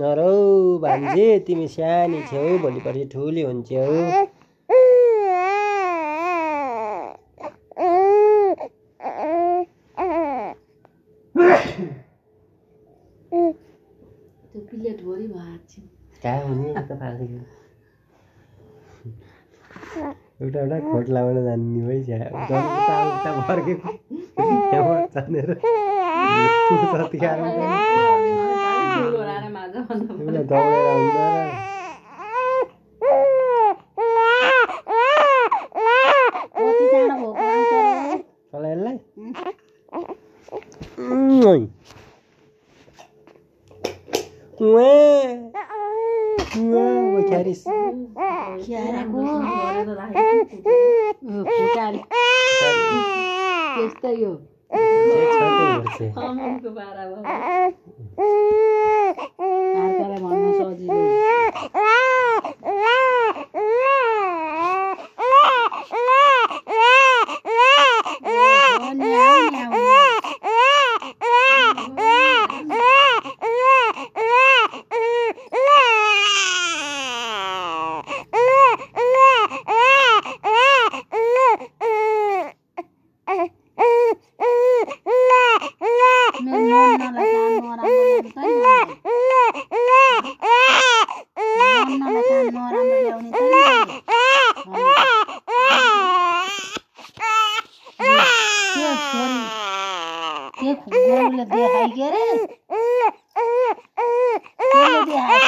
नरौ भान्जे तिमी सानी छेउ भोलि पर्सि ठुली हुन्छौ कहाँ हुने? यस्तो फाल्टो एउटा एउटा खोट लाउन जान्ने भइसक्यो दौडेर हुन्छ Wow, chiar is chiar acum Putare Este eu Ce-ți face, Urțe? Am que cuvara, bă. No, no, no, la canora, no, no, la canora, no, no, ¿Qué jugador le deja y quieres? ¿Qué le deja?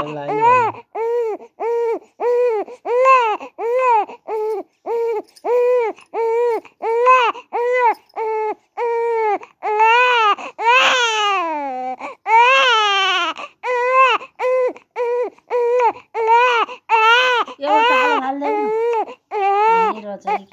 Online. 要在一起